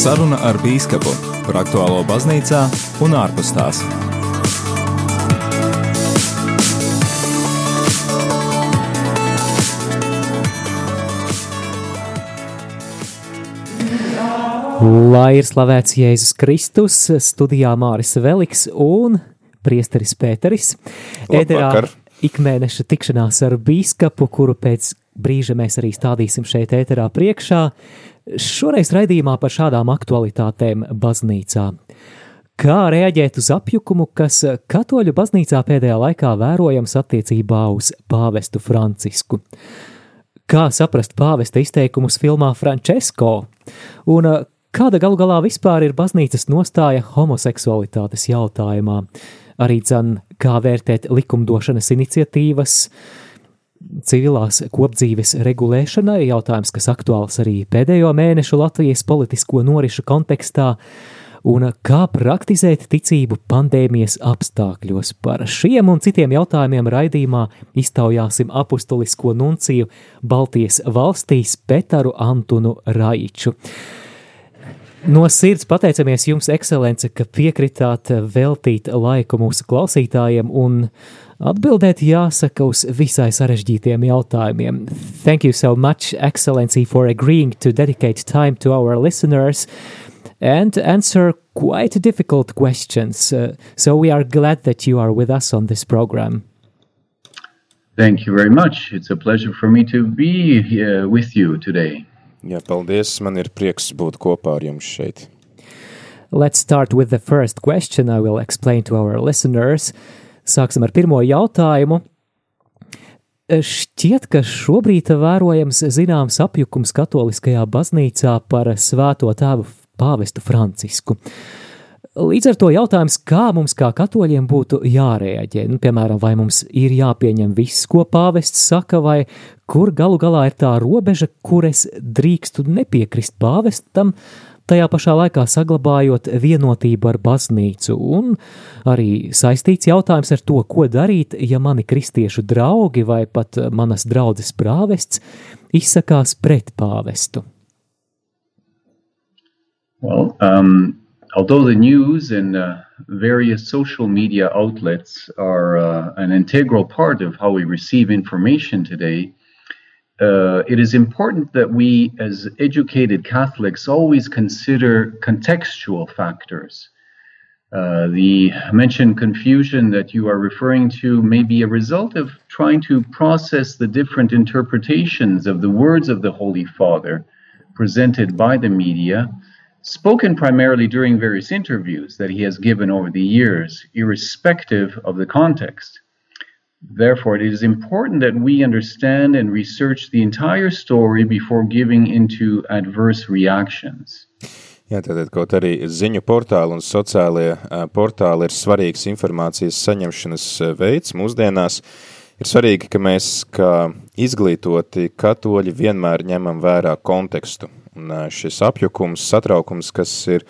Saruna ar Bīskapu par aktuālo baznīcā un ārpus tās. Lai ir slavēts Jēzus Kristus, studijā Māris Veliks un priesteris Pēteris. Ēterā ikmēneša tikšanās ar bīskapu, kuru pēc brīža mēs arī stādīsim šeit ēterā priekšā. Šoreiz raidījumā par šādām aktualitātēm baznīcā. Kā reaģēt uz apjukumu, kas katoļu baznīcā pēdējā laikā vērojams attiecībā uz pāvestu Francisku? Kā saprast pāvesta izteikumus filmā Francesco? Un kāda galu galā vispār ir baznīcas nostāja homoseksualitātes jautājumā? Arī dzan, kā vērtēt likumdošanas iniciatīvas, civilās kopdzīves regulēšanai, jautājums, kas aktuāls arī pēdējo mēnešu Latvijas politisko norišu kontekstā, un kā praktizēt ticību pandēmijas apstākļos. Par šiem un citiem jautājumiem raidījumā iztaujāsim apustulisko nunciju Baltijas valstīs Petaru Antunu Raiču. No sirds pateicamies jums, ekscelence, ka piekritāt veltīt laiku mūsu klausītājiem un atbildēt jāsaka uz visai sarežģītiem jautājumiem. Thank you so much, excellency, for agreeing to dedicate time to our listeners and answer quite difficult questions. Uh, so we are glad that you are with us on this program. Thank you very much. It's a pleasure for me to be here with you today. Jā, paldies. Man ir prieks būt kopā ar jums šeit. Let's start with the first question I will explain to our listeners. Sāksim ar pirmo jautājumu. Šķiet, ka šobrīd vērojams zināms apjukums katoliskajā baznīcā par svēto tēvu pāvestu Francisku. Līdz ar to jautājums, kā mums kā katoļiem būtu jārēģē, nu, piemēram, vai mums ir jāpieņem viss, ko pāvests saka, vai kur galu galā ir tā robeža, kur es drīkstu nepiekrist pāvestam, tajā pašā laikā saglabājot vienotību ar baznīcu, un arī saistīts jautājums ar to, ko darīt, ja mani kristiešu draugi vai pat manas draudzes prāvests izsakās pret pāvestu. Well, um, although the news and uh, various social media outlets are uh, an integral part of how we receive information today, uh, it is important that we, as educated Catholics, always consider contextual factors. Uh, the mentioned confusion that you are referring to may be a result of trying to process the different interpretations of the words of the Holy Father presented by the media spoken primarily during various interviews that he has given over the years, irrespective of the context. Therefore, it is important that we understand and research the entire story before giving into adverse reactions. Jā, tātad kaut arī ziņu portāli un sociālie portāli ir svarīgs informācijas saņemšanas veids mūsdienās. Ir svarīgi, ka mēs kā izglītoti katoļi vienmēr ņemam vērā kontekstu, Un šis apjukums, satraukums, kas ir,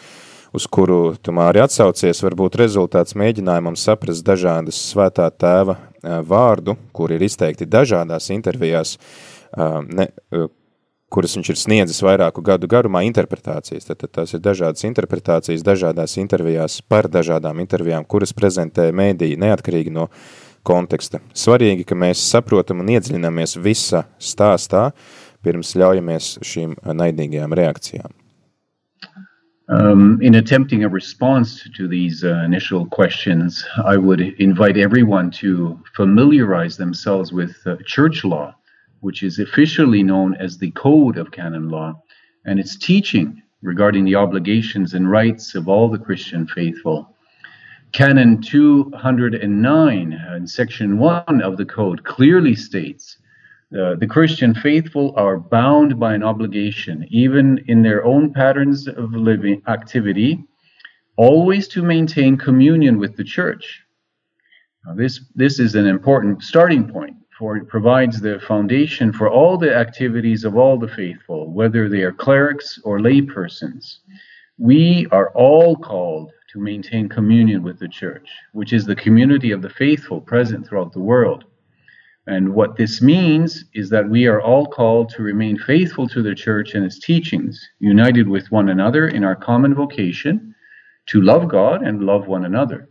uz kuru tu māri atsaucies, var būt rezultāts mēģinājumam saprast dažādas svētā tēva vārdu, kur ir izteikti dažādās intervijās, ne, kuras viņš ir sniedzis vairāku gadu garumā interpretācijas. Tad, tad tās ir dažādas interpretācijas dažādās intervijās par dažādām intervijām, kuras prezentē mēdīji neatkarīgi no konteksta. Svarīgi, ka mēs saprotam un iedziļināmies visa stāstā, pirms ļaujamies šīm naidīgajām reakcijām? Um, in attempting a response to these uh, initial questions, I would invite everyone to familiarize themselves with uh, church law, which is officially known as the Code of Canon Law, and its teaching regarding the obligations and rights of all the Christian faithful. Canon 209 in section 1 of the Code clearly states uh, the Christian faithful are bound by an obligation, even in their own patterns of living activity, always to maintain communion with the church. Now, this, this is an important starting point, for it provides the foundation for all the activities of all the faithful, whether they are clerics or laypersons. We are all called to maintain communion with the church, which is the community of the faithful present throughout the world. And what this means is that we are all called to remain faithful to the church and its teachings, united with one another in our common vocation to love God and love one another.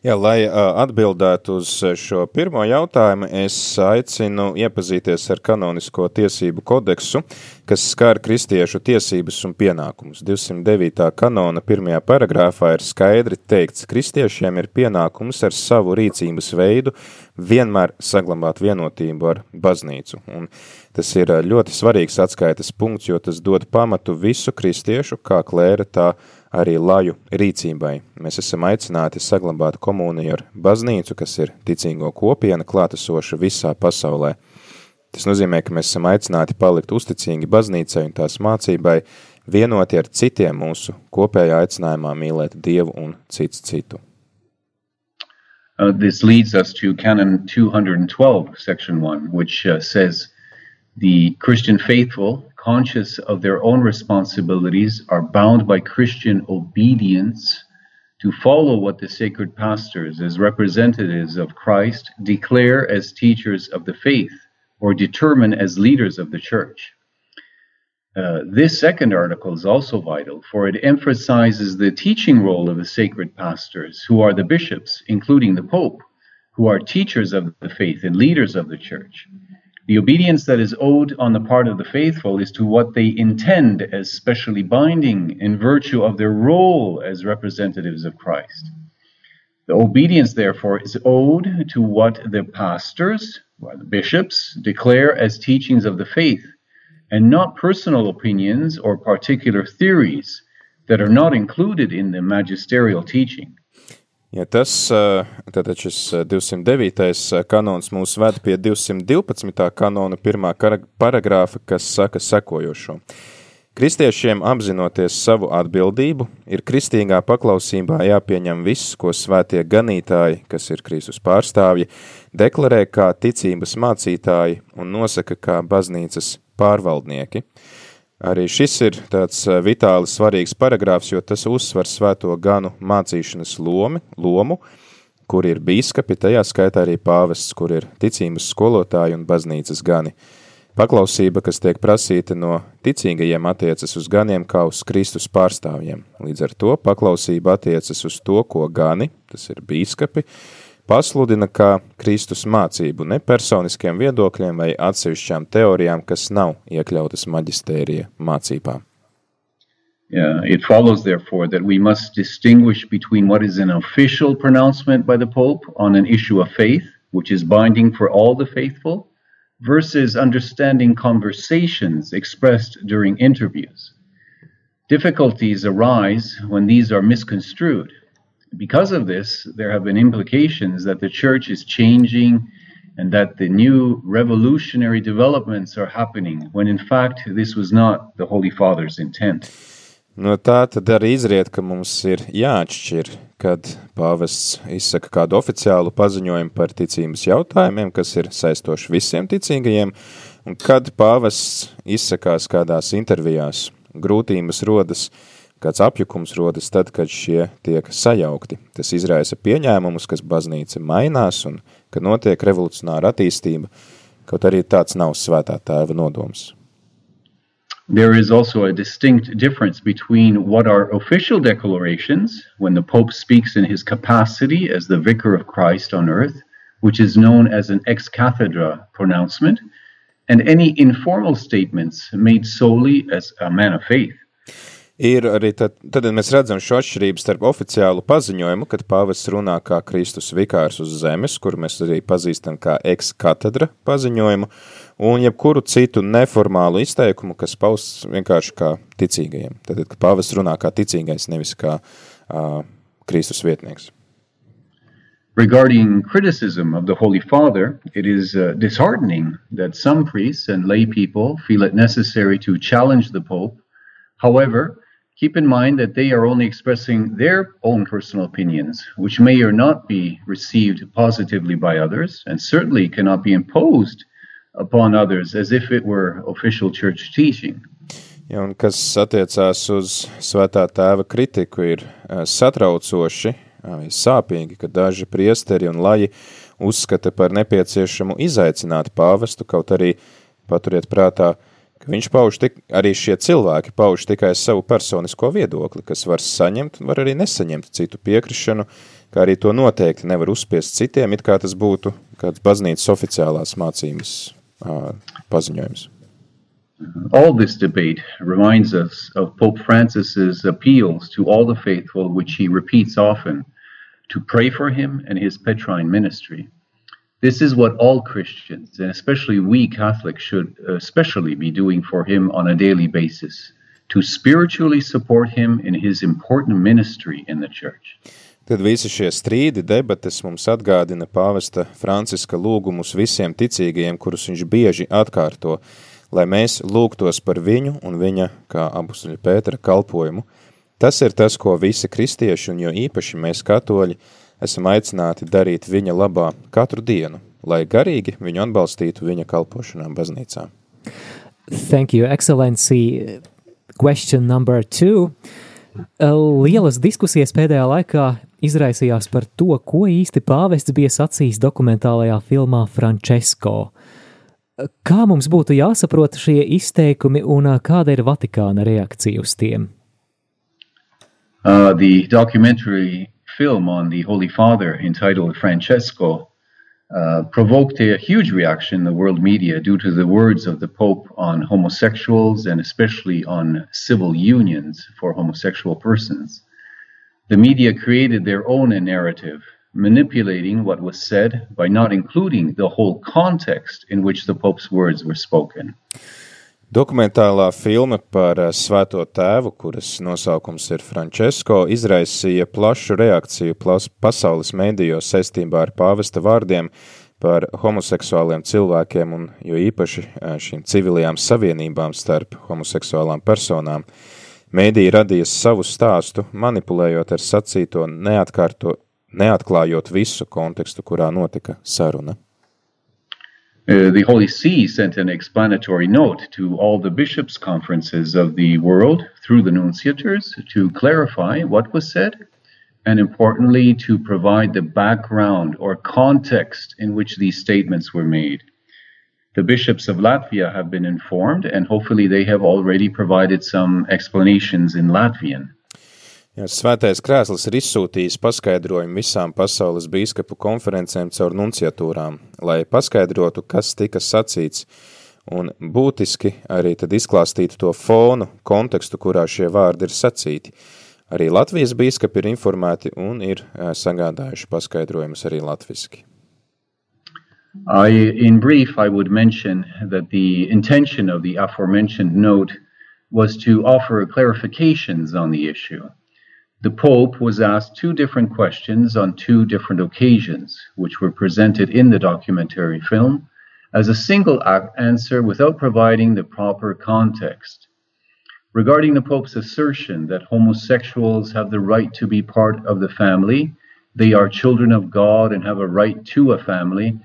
Jā, lai atbildētu uz šo pirmo jautājumu, es aicinu iepazīties ar kanonisko tiesību kodeksu, kas skar kristiešu tiesības un pienākumus. 209. kanona pirmajā paragrāfā ir skaidri teikts, kristiešiem ir pienākums ar savu rīcības veidu vienmēr saglabāt vienotību ar baznīcu. Un tas ir ļoti svarīgs atskaites punkts, jo tas dod pamatu visu kristiešu, kā klēra tā arī laju rīcībai. Mēs esam aicināti saglabāt komuniju ar baznīcu, kas ir ticīgo kopiena klātesoša visā pasaulē. Tas nozīmē, ka mēs esam aicināti palikt uzticīgi baznīcai un tās mācībai, vienoti ar citiem mūsu kopējā aicinājumā mīlēt Dievu un cits citu. Uh, this leads us to Canon 212, section 1, which uh, says, The Christian faithful conscious of their own responsibilities, are bound by Christian obedience to follow what the sacred pastors, as representatives of Christ, declare as teachers of the faith or determine as leaders of the church. Uh, this second article is also vital, for it emphasizes the teaching role of the sacred pastors, who are the bishops, including the Pope, who are teachers of the faith and leaders of the church. The obedience that is owed on the part of the faithful is to what they intend as specially binding in virtue of their role as representatives of Christ. The obedience, therefore, is owed to what the pastors, or the bishops, declare as teachings of the faith, and not personal opinions or particular theories that are not included in the magisterial teaching. Ja tas, tātad šis 209. kanons mūs ved pie 212. kanona pirmā paragrāfa, kas saka sekojošo. Kristiešiem apzinoties savu atbildību, ir kristīgā paklausībā jāpieņem viss, ko svētie ganītāji, kas ir Kristus pārstāvji, deklarē kā ticības mācītāji un nosaka kā baznīcas pārvaldnieki – Arī šis ir tāds vitāli svarīgs paragrāfs, jo tas uzsver svēto ganu mācīšanas lomi, lomu, kur ir bīskapi, tajā skaitā arī pāvests, kur ir ticības skolotāji un baznīcas gani. Paklausība, kas tiek prasīta no ticīgajiem, attiecas uz ganiem kā uz Kristus pārstāvjiem. Līdz ar to paklausība attiecas uz to, ko gani, tas ir bīskapi, pasludina kā Kristus mācību ne personiskiem viedokļiem vai atsevišķām teorijām, kas nav iekļautas maģistērija mācībā. Yeah, it follows, therefore, that we must distinguish between what is an official pronouncement by the Pope on an issue of faith, which is binding for all the faithful, versus understanding conversations expressed during interviews. Difficulties arise when these are misconstrued because of this, there have been implications that the church is changing and that the new revolutionary developments are happening, when in fact this was not the Holy Father's intent. No tā tad arī izriet, ka mums ir jāatšķir, kad pāvests izsaka kādu oficiālu paziņojumu par ticības jautājumiem, kas ir saistoši visiem ticīgajiem, un kad pāvests izsakās kādās intervijās. Grūtības rodas uh, Kāds apjukums rodas tad, kad šie tiek sajaukti. Tas izraisa pieņēmumus, kas baznīca mainās un ka notiek revolucionāra attīstība, kaut arī tāds nav svētā tēva nodoms. There is also a distinct difference between what are official declarations when the Pope speaks in his capacity as the Vicar of Christ on earth, which is known as an ex cathedra pronouncement, and any informal statements made solely as a man of faith. Ir arī tad, tad mēs redzam šo atšķirību starp oficiālu paziņojumu, kad pāvests runā kā Kristus vikārs uz zemes, kur mēs arī pazīstam kā ex-katedra paziņojumu, un jebkuru citu neformālu izteikumu, kas pausts vienkārši kā ticīgajiem. Tad, kad pāvests runā kā ticīgais, nevis kā uh, Kristus vietnieks. Regarding criticism of the Holy Father, it is uh, disheartening that some priests and lay people feel it necessary to challenge the Pope. However, keep in mind that they are only expressing their own personal opinions, which may or not be received positively by others, and certainly cannot be imposed upon others as if it were official church teaching. Ja, un kas attiecās uz svētā tēva kritiku, ir satraucoši, sāpīgi, ka daži priesteri un laji uzskata par nepieciešamu izaicināt pāvestu, kaut arī paturiet prātā, ka viņš pauž tik, arī šie cilvēki pauž tikai savu personisko viedokli, kas var saņemt var arī nesaņemt citu piekrišanu, kā arī to noteikti nevar uzspiest citiem, it kā tas būtu kāds baznīcas oficiālās mācības uh, paziņojums. All this debate reminds us of Pope Francis's appeals to all the faithful, which he repeats often, to pray for him and his Petrine ministry. This is what all Christians, and especially we Catholics, should especially be doing for him on a daily basis to spiritually support him in his important ministry in the church. Tad visi šie strīdi, debates mums atgādina pāvesta Franciska lūgumus visiem ticīgajiem, kurus viņš bieži atkārto lai mēs lūgtos par viņu un viņa, kā apustuļa Pētera, kalpojumu. Tas ir tas, ko visi kristieši un jo īpaši mēs katoļi esam aicināti darīt viņa labā katru dienu, lai garīgi viņu atbalstītu viņa kalpošanā baznīcā. Thank you, Excellency. Question number two. Lielas diskusijas pēdējā laikā izraisījās par to, ko īsti pāvests bija sacījis dokumentālajā filmā Francesco. Kā mums būtu jāsaprot šie izteikumi un kāda ir Vatikāna reakcija uz tiem? Uh, the documentary film on the Holy Father entitled Francesco uh, provoked a huge reaction in the world media due to the words of the Pope on homosexuals and especially on civil unions for homosexual persons. The media created their own narrative manipulating what was said by not including the whole context in which the Pope's words were spoken. Dokumentālā filma par eh, Svēto tēvu, kuras nosaukums ir Francesco, izraisīja plašu reakciju pasaules mēdījos saistībā ar pāvesta vārdiem par homoseksuāliem cilvēkiem un jo īpaši eh, šīm civilajām savienībām starp homoseksuālām personām. Mēdī radīja savu stāstu, manipulējot ar sacīto neatkārto, neatklājot visu kontekstu, kurā notika saruna. Uh, the Holy See sent an explanatory note to all the bishops' conferences of the world through the nunciators to clarify what was said and, importantly, to provide the background or context in which these statements were made. The bishops of Latvia have been informed, and hopefully, they have already provided some explanations in Latvian. Svētais krēsls ir izsūtījis paskaidrojumu visām pasaules bīskapu konferencēm caur nunciatūrām, lai paskaidrotu, kas tika sacīts, un būtiski arī tad izklāstītu to fonu, kontekstu, kurā šie vārdi ir sacīti. Arī Latvijas bīskapi ir informēti un ir sagādājuši paskaidrojumus arī latviski. I, in brief, I would mention that the intention of the aforementioned note was to offer clarifications on the issue. The Pope was asked two different questions on two different occasions, which were presented in the documentary film as a single answer without providing the proper context. Regarding the Pope's assertion that homosexuals have the right to be part of the family, they are children of God and have a right to a family,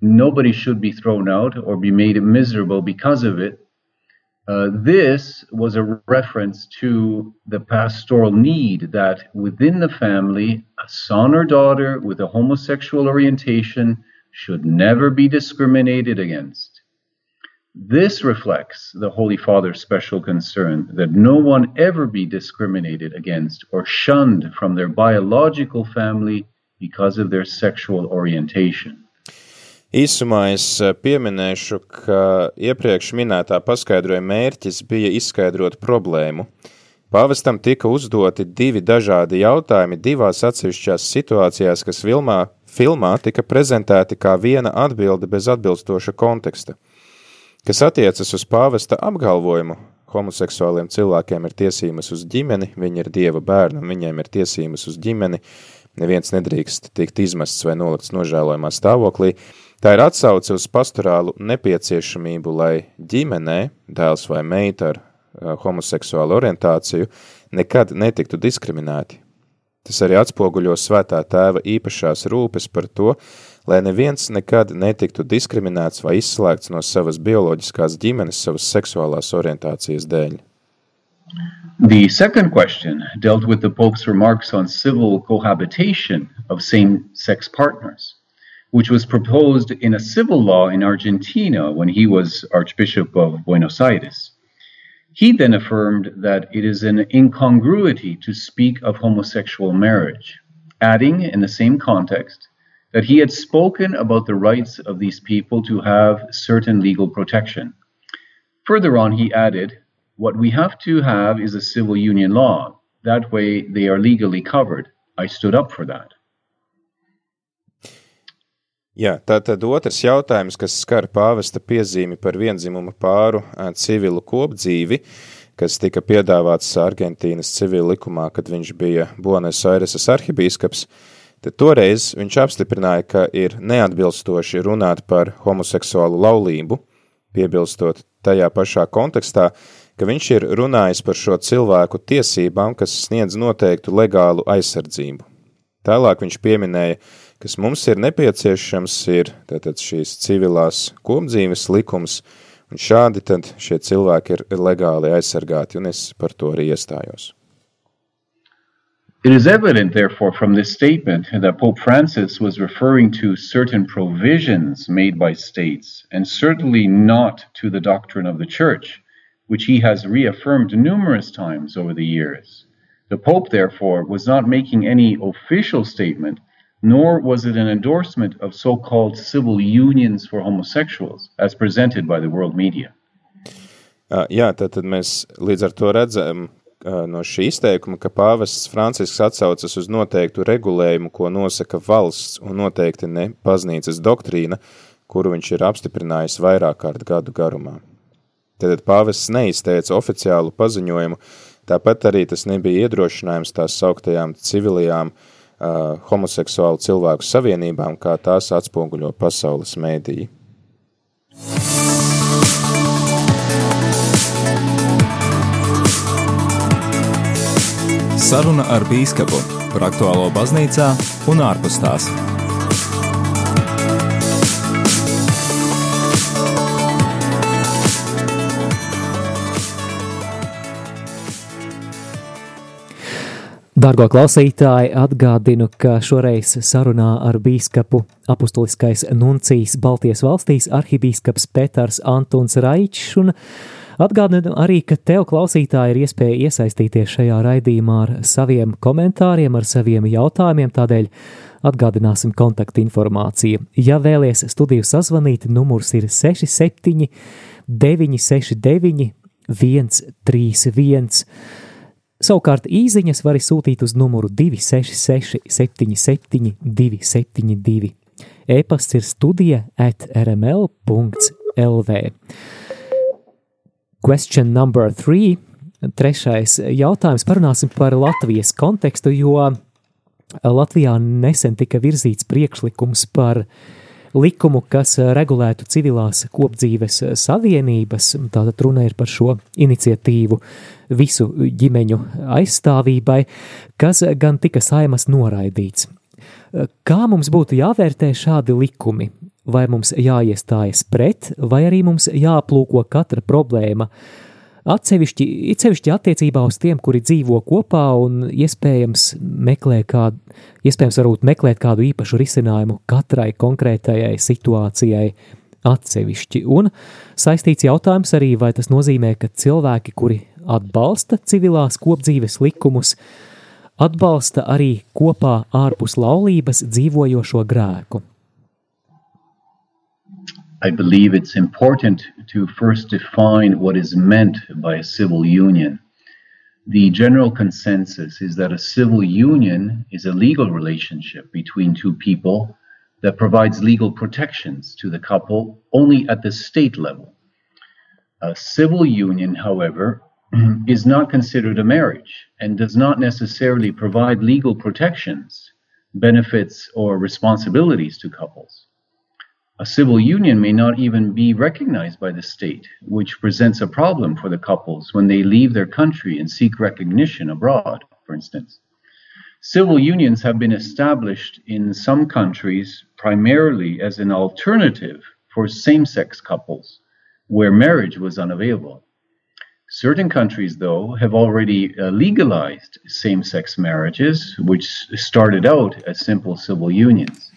nobody should be thrown out or be made miserable because of it, uh, this was a reference to the pastoral need that within the family, a son or daughter with a homosexual orientation should never be discriminated against. This reflects the Holy Father's special concern that no one ever be discriminated against or shunned from their biological family because of their sexual orientation. Īsumā es eh, pieminēšu, ka iepriekš minētā paskaidrojuma mērķis bija izskaidrot problēmu. Pāvestam tika uzdoti divi dažādi jautājumi divās atsevišķās situācijās, kas filmā, filmā tika prezentēti kā viena atbilde bez atbilstoša konteksta. Kas attiecas uz pāvesta apgalvojumu, homoseksuāliem cilvēkiem ir tiesības uz ģimeni, viņi ir dieva bērni un viņiem ir tiesības uz ģimeni, neviens nedrīkst tikt izmests vai nolikts nožēlojumā stāvoklī, Tā ir atsauce uz pastorālu nepieciešamību, lai ģimenē dēls vai meita ar uh, homoseksuālu orientāciju nekad netiktu diskriminēti. Tas arī atspoguļo svētā tēva īpašās rūpes par to, lai neviens nekad netiktu diskriminēts vai izslēgts no savas bioloģiskās ģimenes savas seksuālās orientācijas dēļ. The second question dealt with the Pope's remarks on civil cohabitation of same-sex partners. Which was proposed in a civil law in Argentina when he was Archbishop of Buenos Aires. He then affirmed that it is an incongruity to speak of homosexual marriage, adding in the same context that he had spoken about the rights of these people to have certain legal protection. Further on, he added, What we have to have is a civil union law. That way they are legally covered. I stood up for that. Jā, tātad otrs jautājums, kas skar pāvesta piezīmi par vienzimumu pāru civilu kopdzīvi, kas tika piedāvāts Argentīnas civila likumā, kad viņš bija Buenos Aireses arhibīskaps, tad toreiz viņš apstiprināja, ka ir neatbilstoši runāt par homoseksuālu laulību, piebilstot tajā pašā kontekstā, ka viņš ir runājis par šo cilvēku tiesībām, kas sniedz noteiktu legālu aizsardzību. Tālāk viņš pieminēja, kas mums ir nepieciešams, ir tātad šīs civilās kopdzīves likums, un šādi tad šie cilvēki ir legāli aizsargāti, un es par to arī iestājos. It is evident, therefore, from this statement that Pope Francis was referring to certain provisions made by states, and certainly not to the doctrine of the Church, which he has reaffirmed numerous times over the years. The Pope, therefore, was not making any official statement nor was it an endorsement of so called civil unions for homosexuals, as presented by the world media. Uh, jā, tad, tad mēs līdz ar to redzam uh, no šī izteikuma, ka pāvests Francisks atsaucas uz noteiktu regulējumu, ko nosaka valsts un noteikti ne baznīcas doktrīna, kuru viņš ir apstiprinājis vairāk kārt gadu garumā. Tad pāvests neizteica oficiālu paziņojumu, tāpat arī tas nebija iedrošinājums tās sauktajām civilajām uh, uh, homoseksuālu cilvēku savienībām, kā tās atspoguļo pasaules mēdīji. Saruna ar bīskapu par aktuālo baznīcā un ārpus tās. Dargo klausītāji, atgādinu, ka šoreiz sarunā ar bīskapu apustuliskais nuncijas Baltijas valstīs arhibīskaps Petars Antons Raičs un atgādinu arī, ka tev klausītāji ir iespēja iesaistīties šajā raidījumā ar saviem komentāriem, ar saviem jautājumiem, tādēļ atgādināsim kontaktu informāciju. Ja vēlies studiju sazvanīt, numurs ir 67 969 131. Savukārt īsiņas var sūtīt uz numuru 266, 77, 272. E-pasts ir studija at rml.lv. Question number three. Trešais jautājums. Parunāsim par Latvijas kontekstu, jo Latvijā nesen tika virzīts priekšlikums par uh, likumu, kas eh, regulētu civilās kopdzīves eh, savienības. Tātad runa ir par šo iniciatīvu visu ģimeņu aizstāvībai, kas gan tika saimas noraidīts. Eh, kā mums būtu jāvērtē šādi likumi? Vai mums jāiestājas pret, vai arī mums jāplūko katra problēma uh, Atsevišķi, atsevišķi attiecībā uz tiem, kuri dzīvo kopā un iespējams meklē kādu, iespējams varbūt meklēt kādu īpašu risinājumu katrai konkrētajai situācijai atsevišķi. Un saistīts jautājums arī, vai tas nozīmē, ka cilvēki, kuri atbalsta civilās kopdzīves likumus, atbalsta arī kopā ārpus laulības dzīvojošo grēku. I believe it's important to first define what is meant by a civil union. The general consensus is that a civil union is a legal relationship between two people that provides legal protections to the couple only at the state level. A civil union, however, is not considered a marriage and does not necessarily provide legal protections, benefits, or responsibilities to couples. A civil union may not even be recognized by the state, which presents a problem for the couples when they leave their country and seek recognition abroad, for instance. Civil unions have been established in some countries primarily as an alternative for same sex couples where marriage was unavailable. Certain countries, though, have already uh, legalized same sex marriages, which started out as simple civil unions.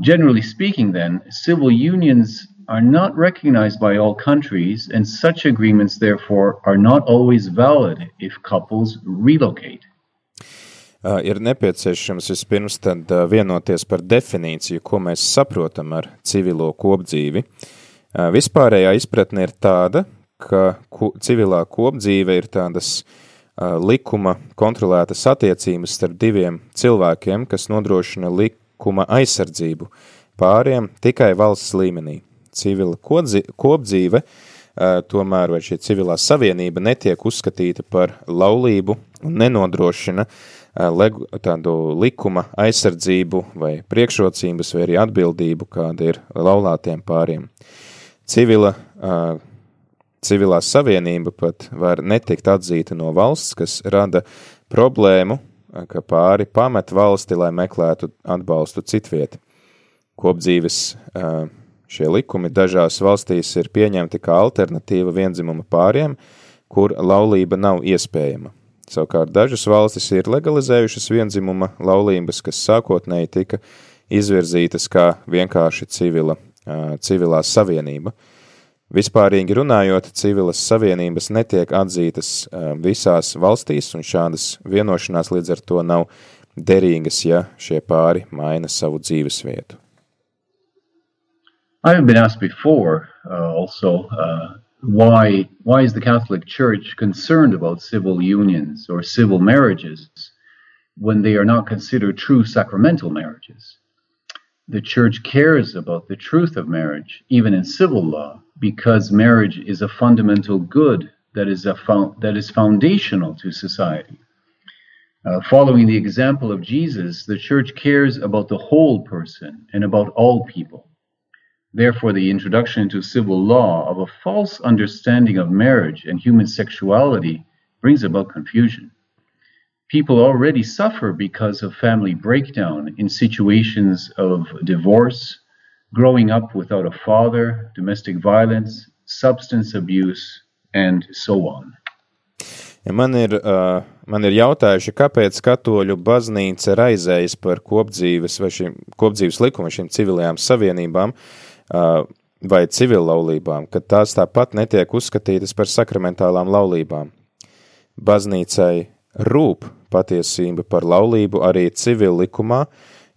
Generally speaking, then, civil unions are not recognized by all countries, and such agreements, therefore, are not always valid if couples relocate. Uh, ir nepieciešams vispirms tad uh, vienoties par definīciju, ko mēs saprotam ar civilo kopdzīvi. Uh, vispārējā izpratne ir tāda, ka ko, civilā kopdzīve ir tādas uh, likuma kontrolētas attiecības starp diviem cilvēkiem, kas nodrošina likuma aizsardzību pāriem tikai valsts līmenī. Civila kopdzīve tomēr vai šī civilā savienība netiek uzskatīta par laulību un nenodrošina legu, tādu likuma aizsardzību vai priekšrocības vai arī atbildību, kāda ir laulātiem pāriem. Civila, civilā savienība pat var netikt atzīta no valsts, kas rada problēmu, ka pāri pamet valsti, lai meklētu atbalstu citvieti. Kopdzīves šie likumi dažās valstīs ir pieņemti kā alternatīva vienzimuma pāriem, kur laulība nav iespējama. Savukārt dažas valstis ir legalizējušas vienzimuma laulības, kas sākotnēji tika izvirzītas kā vienkārši civila, civilā savienība. Vispārīgi runājot, civilas savienības netiek atzītas visās valstīs, un šādas vienošanās līdz ar to nav derīgas, ja šie pāri maina savu dzīves vietu. I have been asked before uh, also uh, why why is the Catholic Church concerned about civil unions or civil marriages when they are not considered true sacramental marriages? The Church cares about the truth of marriage, even in civil law, because marriage is a fundamental good that is a that is foundational to society. Uh, following the example of Jesus, the Church cares about the whole person and about all people. Therefore, the introduction into civil law of a false understanding of marriage and human sexuality brings about confusion. People already suffer because of family breakdown in situations of divorce, growing up without a father, domestic violence, substance abuse, and so on. Ja man, ir, uh, man ir jautājuši, kāpēc katoļu baznīca raizējas par kopdzīves šīm kopdzīves likumu, šīm civilajām savienībām, uh, vai civillaulībām, kad tās tāpat netiek uzskatītas par sakramentālām laulībām. Baznīcai rūp patiesība par laulību arī civil likumā,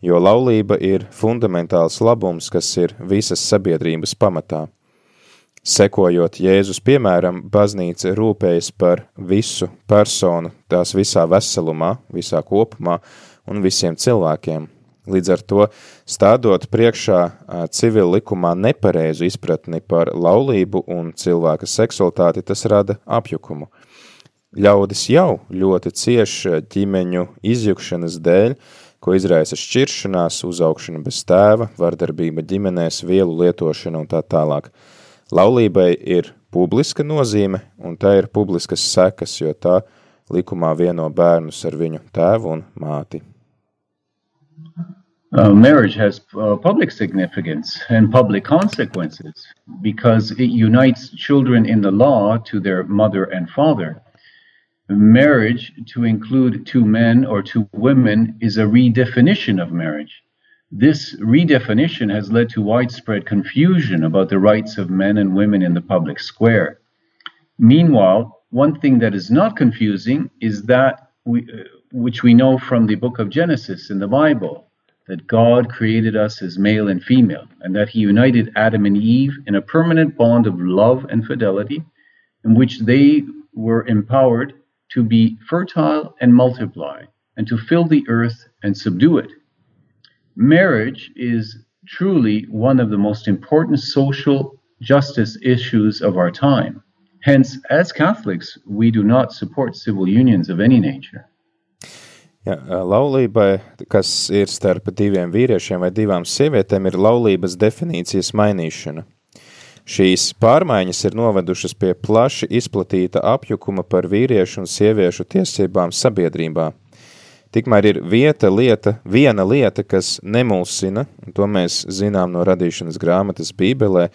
jo laulība ir fundamentāls labums, kas ir visas sabiedrības pamatā. Sekojot Jēzus piemēram, baznīca rūpējas par visu personu, tās visā veselumā, visā kopumā un visiem cilvēkiem, Līdz ar to stādot priekšā civil likumā nepareizu izpratni par laulību un cilvēka seksualitāti, tas rada apjukumu. Ļaudis jau ļoti cieši ģimeņu izjukšanas dēļ, ko izraisa šķiršanās, uzaugšana bez tēva, vardarbība ģimenēs, vielu lietošana un tā tālāk. Laulībai ir publiska nozīme, un tā ir publiskas sekas, jo tā likumā vieno bērnus ar viņu tēvu un māti. Uh, marriage has uh, public significance and public consequences because it unites children in the law to their mother and father. Marriage, to include two men or two women, is a redefinition of marriage. This redefinition has led to widespread confusion about the rights of men and women in the public square. Meanwhile, one thing that is not confusing is that we, uh, which we know from the book of Genesis in the Bible that God created us as male and female, and that He united Adam and Eve in a permanent bond of love and fidelity, in which they were empowered to be fertile and multiply, and to fill the earth and subdue it. Marriage is truly one of the most important social justice issues of our time. Hence, as Catholics, we do not support civil unions of any nature. Ja, laulībai, kas ir starp diviem vīriešiem vai divām sievietēm, ir laulības definīcijas mainīšana. Šīs pārmaiņas ir novedušas pie plaši izplatīta apjukuma par vīriešu un sieviešu tiesībām sabiedrībā. Tikmēr ir vieta, lieta, viena lieta, kas nemulsina, un to mēs zinām no radīšanas grāmatas Bībelē,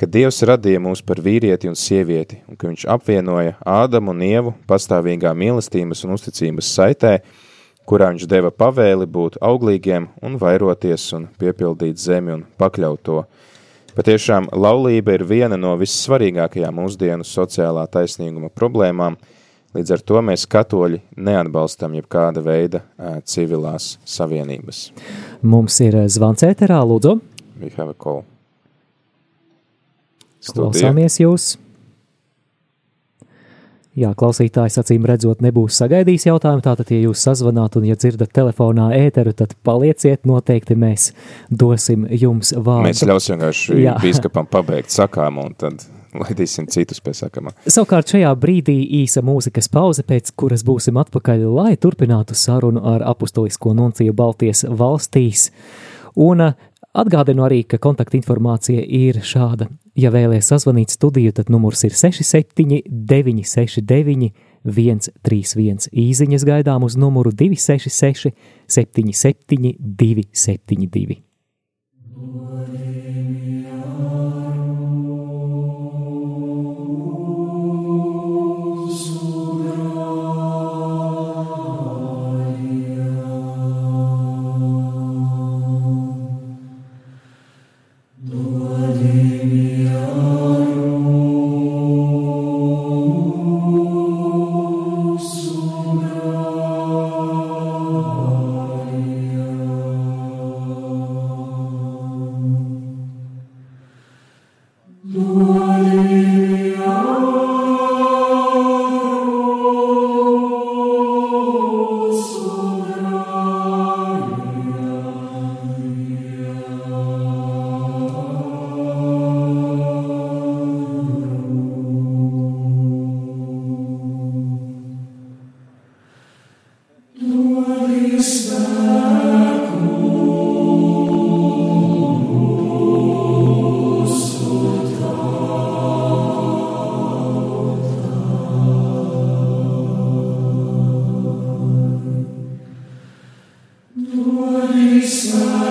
ka Dievs radīja mūs par vīrieti un sievieti, un ka viņš apvienoja Ādamu un Ievu pastāvīgā mīlestības un uzticības saitē, kurā viņš deva pavēli būt auglīgiem un vairoties un piepildīt zemi un pakļaut to. Patiešām laulība ir viena no vissvarīgākajām mūsdienu sociālā taisnīguma problēmām, līdz ar to mēs katoļi neatbalstam jebkāda veida civilās savienības. Mums ir zvans ēterā, lūdzu. We have a call. Studija. Klausāmies jūs! Jā, klausītājs acīm redzot, nebūs sagaidījis jautājumu. Tātad, ja jūs sazvanāt un ja dzirdat telefonā ēteru, tad palieciet, noteikti mēs dosim jums vārdu. Mēs ļausim vienkārši bīskapam pabeigt sakām un tad laidīsim citus pie sakamā. Savukārt šajā brīdī īsa mūzikas pauze, pēc kuras būsim atpakaļ, lai turpinātu sarunu ar apustulisko nunciju Baltijas valstīs. Un Atgādinu arī, ka kontaktinformācija ir šāda. Ja vēlaties sazvanīt studiju, tad numurs ir 67 969 131. Īziņas gaidām uz numuru 266 77 272. Saruna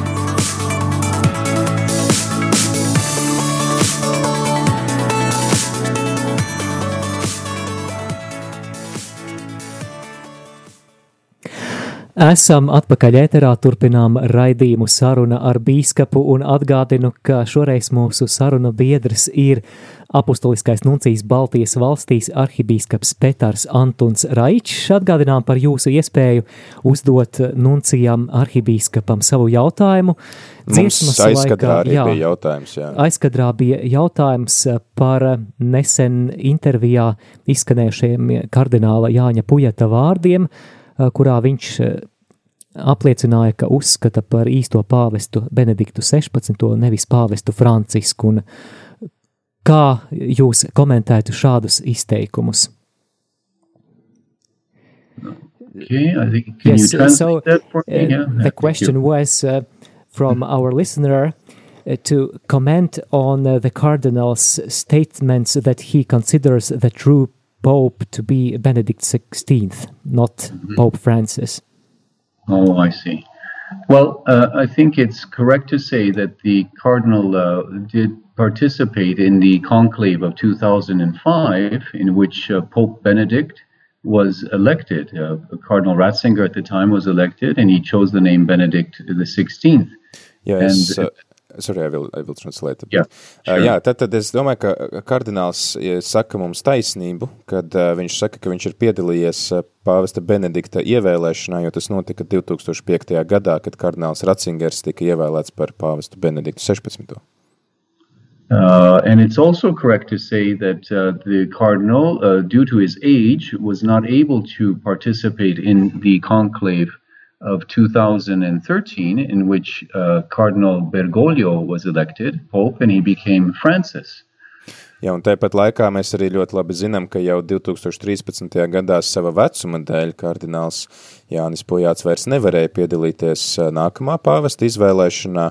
Esam atpakaļ ēterā, turpinām raidījumu saruna ar bīskapu un atgādinu, ka šoreiz mūsu saruna biedrs ir apustuliskais nuncijas Baltijas valstīs arhibīskaps Petars Antuns Raičs. Atgādinām par jūsu iespēju uzdot nuncijam arhibīskapam savu jautājumu. Dziesmas Mums aizkadrā laikā, arī jā, bija jautājums, jā. Aizkadrā bija jautājums par nesen intervijā izskanējušiem kardināla Jāņa Pujata vārdiem, kurā viņš apliecināja, ka uzskata par īsto pāvestu Benediktu 16. nevis pāvestu Francisku. Un kā jūs komentētu šādus izteikumus? Okay, I think, can yes, you translate so, that for me? Uh, yeah. The question was uh, from our listener uh, to comment on uh, the cardinal's statements that he considers the true pope to be Benedict XVI, not mm -hmm. Pope Francis. Oh, I see. Well, uh, I think it's correct to say that the cardinal uh, did participate in the conclave of 2005, in which uh, Pope Benedict was elected. Uh, Cardinal Ratzinger at the time was elected, and he chose the name Benedict the 16th. Yes. And, uh, Sorry, I will, I will translate. Yeah, uh, sure. Jā, tad, tad es domāju, ka kardināls saka mums taisnību, kad uh, viņš saka, ka viņš ir piedalījies uh, pāvesta Benedikta ievēlēšanā, jo tas notika 2005. gadā, kad kardināls Ratzingers tika ievēlēts par pāvestu Benediktu 16. Uh, and it's also correct to say that uh, the cardinal, uh, due to his age, was not able to participate in the conclave of 2013, in which uh, Cardinal Bergoglio was elected Pope and he became Francis. Jā, un tāpat laikā mēs arī ļoti labi zinām, ka jau 2013. gadā sava vecuma dēļ kardināls Jānis Pujāts vairs nevarēja piedalīties uh, nākamā pāvesta izvēlēšanā,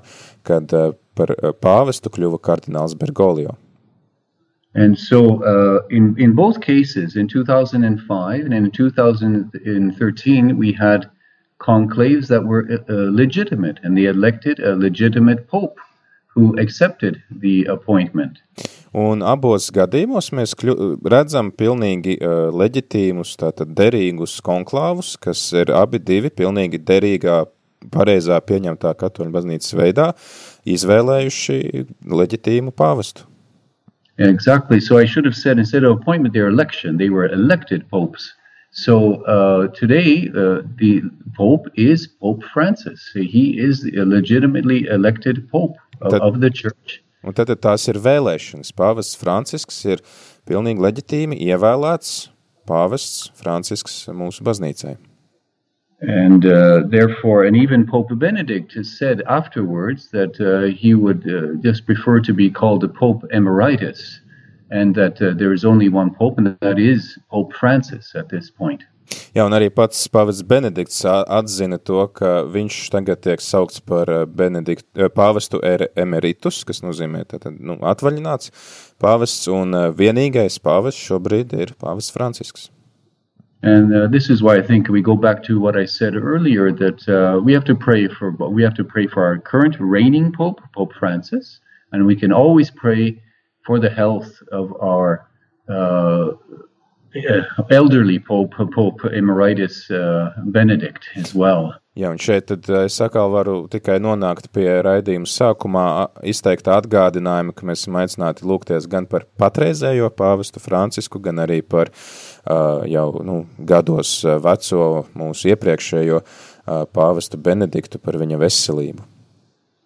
kad uh, par uh, pāvestu kļuva kardināls Bergoglio. And so, uh, in in both cases, in 2005 and in 2013, we had conclaves that were uh, uh, legitimate, and they elected a legitimate pope who accepted the appointment. Un abos gadījumos mēs kļu, redzam pilnīgi uh, leģitīmus, tātad derīgus konklāvus, kas ir abi divi pilnīgi derīgā, pareizā pieņemtā katoļu baznīcas veidā izvēlējuši leģitīmu pāvestu. Exactly. So I should have said instead of appointment, their election, they were elected popes. So uh, today, uh, the Pope is Pope Francis. He is a legitimately elected Pope of, tad, of the Church. Un tad tās ir vēlēšanas. Pāvests Francisks ir pilnīgi leģitīmi ievēlēts pāvests Francisks mūsu baznīcai. And uh, therefore, and even Pope Benedict has said afterwards that uh, he would uh, just prefer to be called the Pope Emeritus. And that uh, there is only one pope, and that is Pope Francis at this point. Jā, un arī pats Pāvests Benedikts atzina to, ka viņš tagad tiek saukts par uh, Benedikt, uh, pāvestu er, emeritus, kas nozīmē tātad, nu, atvaļināts pāvests, un uh, vienīgais pāvests šobrīd ir pāvests Francisks. And uh, this is why I think we go back to what I said earlier that uh, we have to pray for we have to pray for our current reigning pope, Pope Francis, and we can always pray for the health of our uh, elderly Pope, Pope Emeritus uh, Benedict as well. Jā, un šeit tad es atkal varu tikai nonākt pie raidījuma sākumā izteikta atgādinājuma, ka mēs esam aicināti lūgties gan par patreizējo pāvestu Francisku, gan arī par uh, jau nu, gados veco mūsu iepriekšējo uh, pāvestu Benediktu par viņa veselību.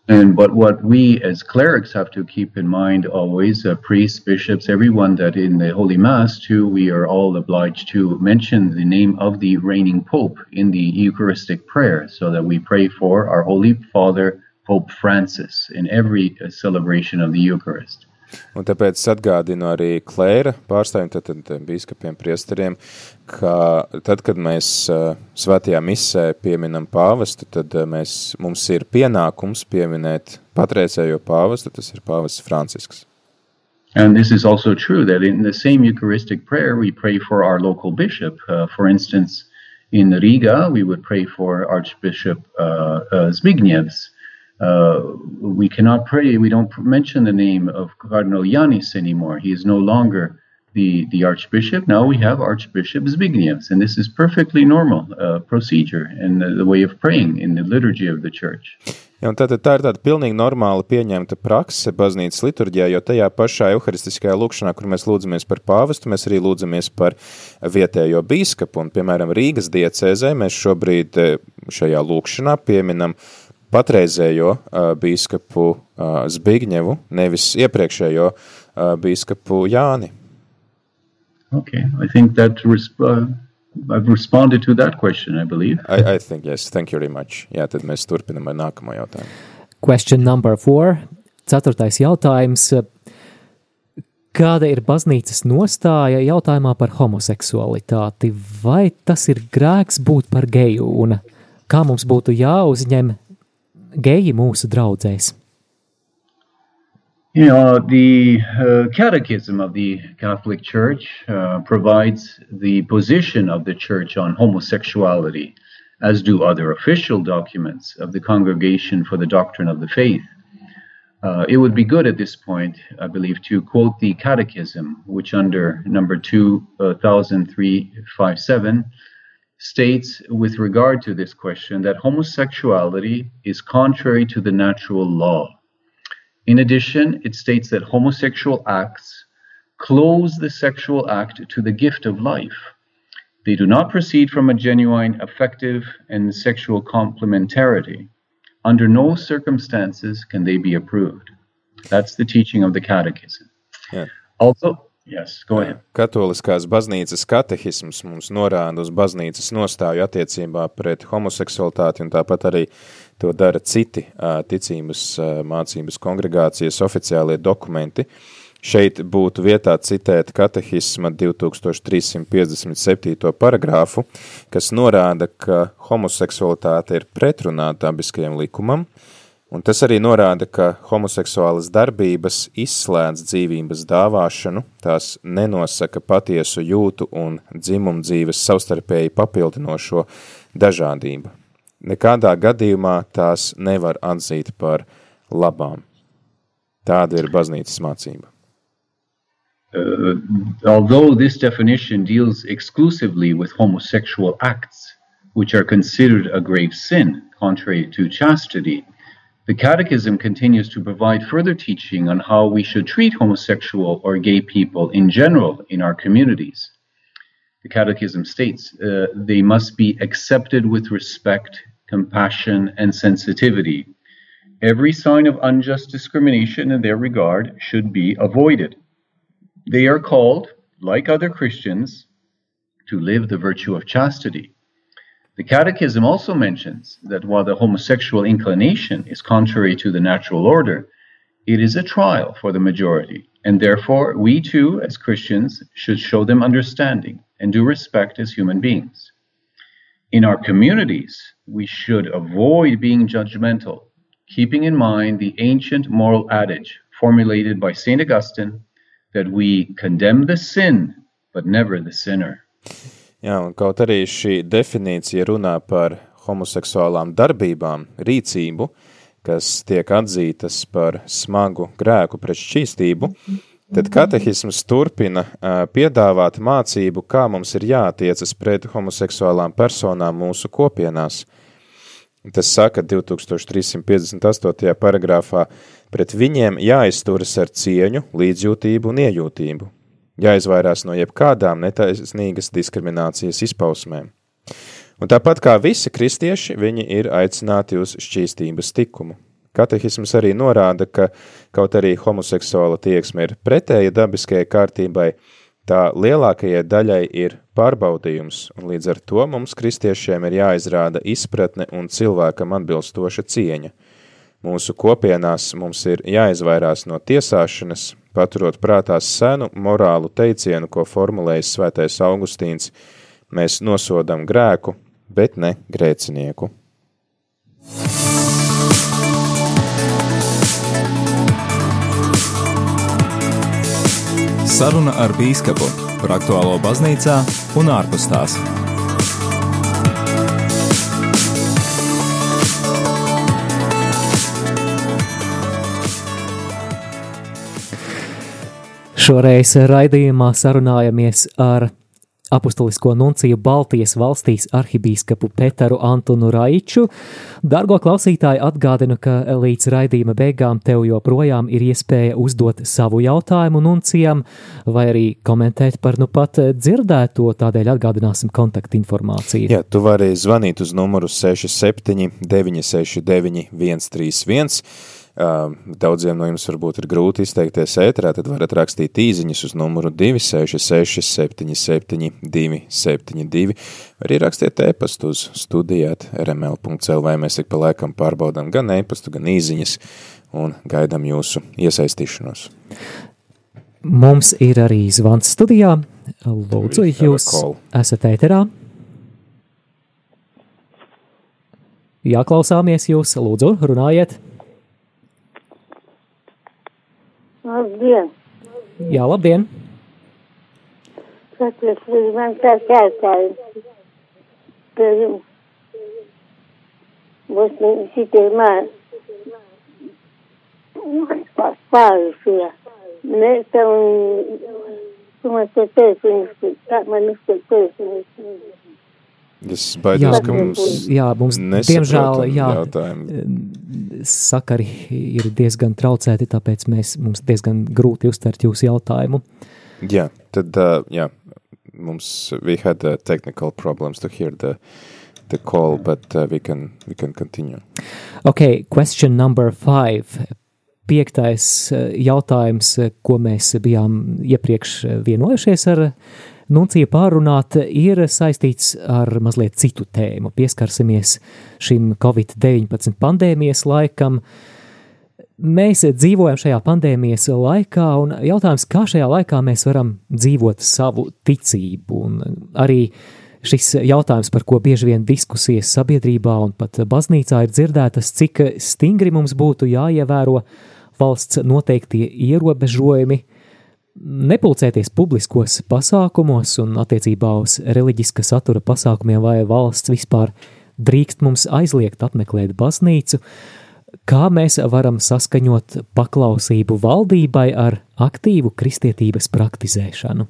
And but what we as clerics have to keep in mind always, uh, priests, bishops, everyone that in the Holy Mass too, we are all obliged to mention the name of the reigning Pope in the Eucharistic prayer, so that we pray for our Holy Father, Pope Francis, in every uh, celebration of the Eucharist. Un tāpēc atgādinu arī klēra pārstāvjiem, tad, tad bīskapiem, priesteriem, ka tad, kad mēs svētajā misē pieminam pāvestu, tad mēs, mums ir pienākums pieminēt patreizējo pāvestu, tas ir pāvests Francisks. And this is also true that in the same Eucharistic prayer, we pray for our local bishop. Uh, for instance, in Riga, we would pray for Archbishop uh, uh, Zbignev's uh, we cannot pray, we don't mention the name of Cardinal Yanis anymore. He is no longer the, the archbishop. Now we have Archbishop Zbignievs, and this is perfectly normal uh, procedure and the, the way of praying in the liturgy of the church. Ja, tātad tā ir tāda pilnīgi normāla pieņemta prakse baznīcas liturģijā, jo tajā pašā euharistiskajā lūkšanā, kur mēs lūdzamies par pāvestu, mēs arī lūdzamies par vietējo bīskapu, un, piemēram, Rīgas diecēzē mēs šobrīd eh, šajā lūkšanā pieminam patreizējo uh, bīskapu uh, Zbigņevu, nevis iepriekšējo uh, bīskapu Jāni. Okay, I think that uh, I've responded to that question, I believe. I, I think, yes. Thank you very much. Jā, tad mēs turpinam ar nākamo jautājumu. Question number four. Ceturtais jautājums. Kāda ir baznīcas nostāja jautājumā par homoseksualitāti? Vai tas ir grēks būt par geju un kā mums būtu jāuzņem geji mūsu? You know, the uh, Catechism of the Catholic Church uh, provides the position of the Church on homosexuality, as do other official documents of the Congregation for the Doctrine of the Faith. Uh, it would be good at this point, I believe, to quote the Catechism, which under number 2357 uh, states with regard to this question that homosexuality is contrary to the natural law in addition, it states that homosexual acts close the sexual act to the gift of life. They do not proceed from a genuine affective and sexual complementarity. Under no circumstances can they be approved. That's the teaching of the Catechism. Yeah. Also, Yes. Katoliskās baznīcas katehisms mums norāda uz baznīcas nostāju attiecībā pret homoseksualitāti, un tāpat arī to dara citi ticības mācības kongregācijas oficiālie dokumenti. Šeit būtu vietā citēt katehisma 2357. paragrāfu, kas norāda, ka homoseksualitāte ir pretrunā dabiskajam likumam, Un tas arī norāda, ka homoseksuālas darbības izslēdz dzīvības dāvāšanu, tās nenosaka patiesu jūtu un dzimumu dzīves savstarpēji papildinošo dažādību. Nekādā gadījumā tās nevar atzīt par labām. Tāda ir baznīcas mācība. Uh, although this definition deals exclusively with homosexual acts, which are considered a grave sin, contrary to chastity, The Catechism continues to provide further teaching on how we should treat homosexual or gay people in general in our communities. The Catechism states uh, they must be accepted with respect, compassion, and sensitivity. Every sign of unjust discrimination in their regard should be avoided. They are called, like other Christians, to live the virtue of chastity. The Catechism also mentions that while the homosexual inclination is contrary to the natural order, it is a trial for the majority, and therefore we too, as Christians, should show them understanding and due respect as human beings. In our communities, we should avoid being judgmental, keeping in mind the ancient moral adage formulated by St. Augustine that we condemn the sin, but never the sinner. Jā, un kaut arī šī definīcija runā par homoseksuālām darbībām, rīcību, kas tiek atzītas par smagu grēku pret šķīstību, tad katehisms turpina piedāvāt mācību, kā mums ir jātiecas pret homoseksuālām personām mūsu kopienās. Tas saka 2358. paragrāfā, pret viņiem jāizturas ar cieņu, līdzjūtību un iejūtību, jāizvairās no jebkādām netaisnīgas diskriminācijas izpausmēm. Un tāpat kā visi kristieši, viņi ir aicināti uz šķīstības tikumu. Katehisms arī norāda, ka kaut arī homoseksuāla tieksme ir pretēja dabiskajai kārtībai, tā lielākajai daļai ir pārbaudījums, un līdz ar to mums kristiešiem ir jāizrāda izpratne un cilvēkam atbilstoša cieņa. Mūsu kopienās mums ir jāizvairās no tiesāšanas, paturot prātā senu morālu teicienu, ko formulējis svētais Augustīns, mēs nosodam grēku, bet ne grēcinieku. Saruna ar bīskapu par aktuālo baznīcā un ārpus tās. Šoreiz raidījumā sarunājamies ar apustulisko nunciju Baltijas valstīs arhibīskapu Petaru Antonu Raiču. Dargo klausītāji atgādinu, ka līdz raidījuma beigām tev joprojām ir iespēja uzdot savu jautājumu nuncijam vai arī komentēt par nu pat dzirdēto, tādēļ atgādināsim kontaktinformāciju. Jā, tu vari zvanīt uz numuru 67 969 131 Daudziem no jums varbūt ir grūti izteikties ēterā, tad varat rakstīt īziņas uz numuru 266 77 272, vai arī rakstiet e-pastu uz studijāt rml.cl, mēs ik pa laikam pārbaudām gan e-pastu, gan īziņas un gaidām jūsu iesaistīšanos. Mums ir arī zvans studijā. Lūdzu, jūs esat ēterā. Jāklausāmies jūs, lūdzu, runājiet. Labdien! Jā, labdien! Katrs man tāds jautājums par jums. Būs šitie man pārušie. Mēs tam, tu man te teici, kā man uzteikt teici. Es baidos, jā, ka mums, jā, mums diemžēl, jā, jautājumu. sakari ir diezgan traucēti, tāpēc mēs, mums diezgan grūti uztvert jūsu jautājumu. Jā, tad, uh, jā, mums, we had uh, technical problems to hear the, the call, but uh, we can, we can continue. Okay, question number five. Piektais jautājums, ko mēs bijām iepriekš vienojušies ar Nuncija pārunāt ir saistīts ar mazliet citu tēmu. Pieskarsimies šim Covid-19 pandēmijas laikam. Mēs dzīvojam šajā pandēmijas laikā, un jautājums, kā šajā laikā mēs varam dzīvot savu ticību. Un arī šis jautājums, par ko bieži vien diskusijas sabiedrībā un pat baznīcā ir dzirdētas, cik stingri mums būtu jāievēro valsts noteiktie ierobežojumi, nepulcēties publiskos pasākumos un attiecībā uz reliģiska satura pasākumiem vai valsts vispār drīkst mums aizliegt apmeklēt baznīcu, kā mēs varam saskaņot paklausību valdībai ar aktīvu kristietības praktizēšanu.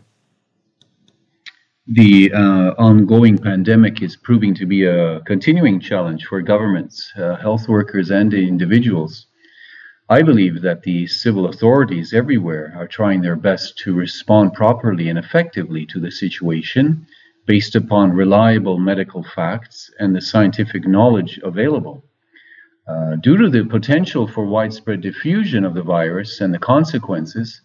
The uh, ongoing pandemic is proving to be a continuing challenge for governments, uh, health workers, and individuals. I believe that the civil authorities everywhere are trying their best to respond properly and effectively to the situation based upon reliable medical facts and the scientific knowledge available. Uh, due to the potential for widespread diffusion of the virus and the consequences,